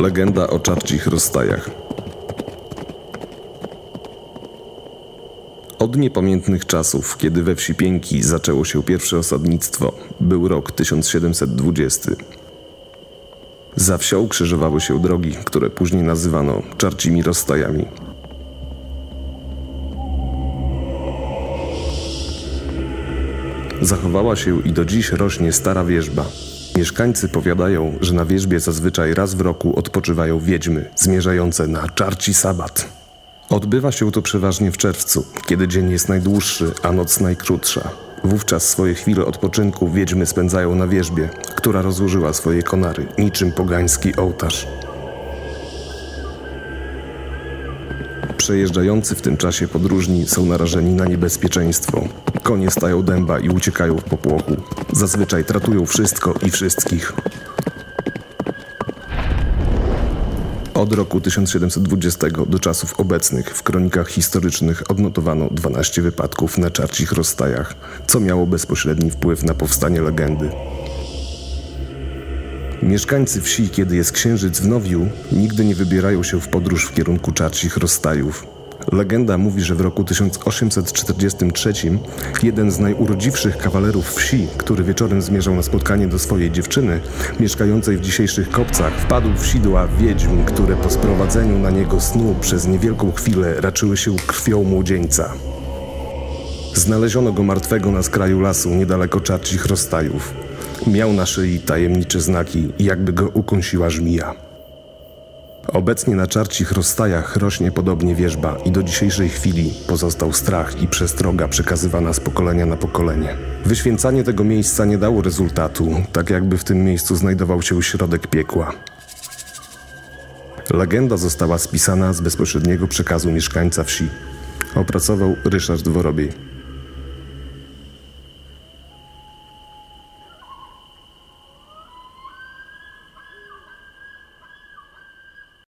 Legenda o czarcich rozstajach. Od niepamiętnych czasów, kiedy we wsi Pięki zaczęło się pierwsze osadnictwo, był rok 1720. Za wsią krzyżowały się drogi, które później nazywano czarcimi rozstajami. Zachowała się i do dziś rośnie stara wierzba. Mieszkańcy powiadają, że na wierzbie zazwyczaj raz w roku odpoczywają wiedźmy zmierzające na czarci sabat. Odbywa się to przeważnie w czerwcu, kiedy dzień jest najdłuższy, a noc najkrótsza. Wówczas swoje chwile odpoczynku wiedźmy spędzają na wierzbie, która rozłożyła swoje konary, niczym pogański ołtarz. Przejeżdżający w tym czasie podróżni są narażeni na niebezpieczeństwo. Konie stają dęba i uciekają w popłochu. Zazwyczaj tratują wszystko i wszystkich. Od roku 1720 do czasów obecnych w kronikach historycznych odnotowano 12 wypadków na czarcich rozstajach, co miało bezpośredni wpływ na powstanie legendy. Mieszkańcy wsi, kiedy jest księżyc w Nowiu, nigdy nie wybierają się w podróż w kierunku czarcich rozstajów. Legenda mówi, że w roku 1843 jeden z najurodziwszych kawalerów wsi, który wieczorem zmierzał na spotkanie do swojej dziewczyny, mieszkającej w dzisiejszych kopcach, wpadł w sidła wiedźm, które po sprowadzeniu na niego snu przez niewielką chwilę raczyły się krwią młodzieńca. Znaleziono go martwego na skraju lasu, niedaleko czarcich rozstajów. Miał na szyi tajemnicze znaki, jakby go ukąsiła żmija. Obecnie na czarcich rozstajach rośnie podobnie wierzba i do dzisiejszej chwili pozostał strach i przestroga przekazywana z pokolenia na pokolenie. Wyświęcanie tego miejsca nie dało rezultatu, tak jakby w tym miejscu znajdował się środek piekła. Legenda została spisana z bezpośredniego przekazu mieszkańca wsi. Opracował Ryszard Worobiej.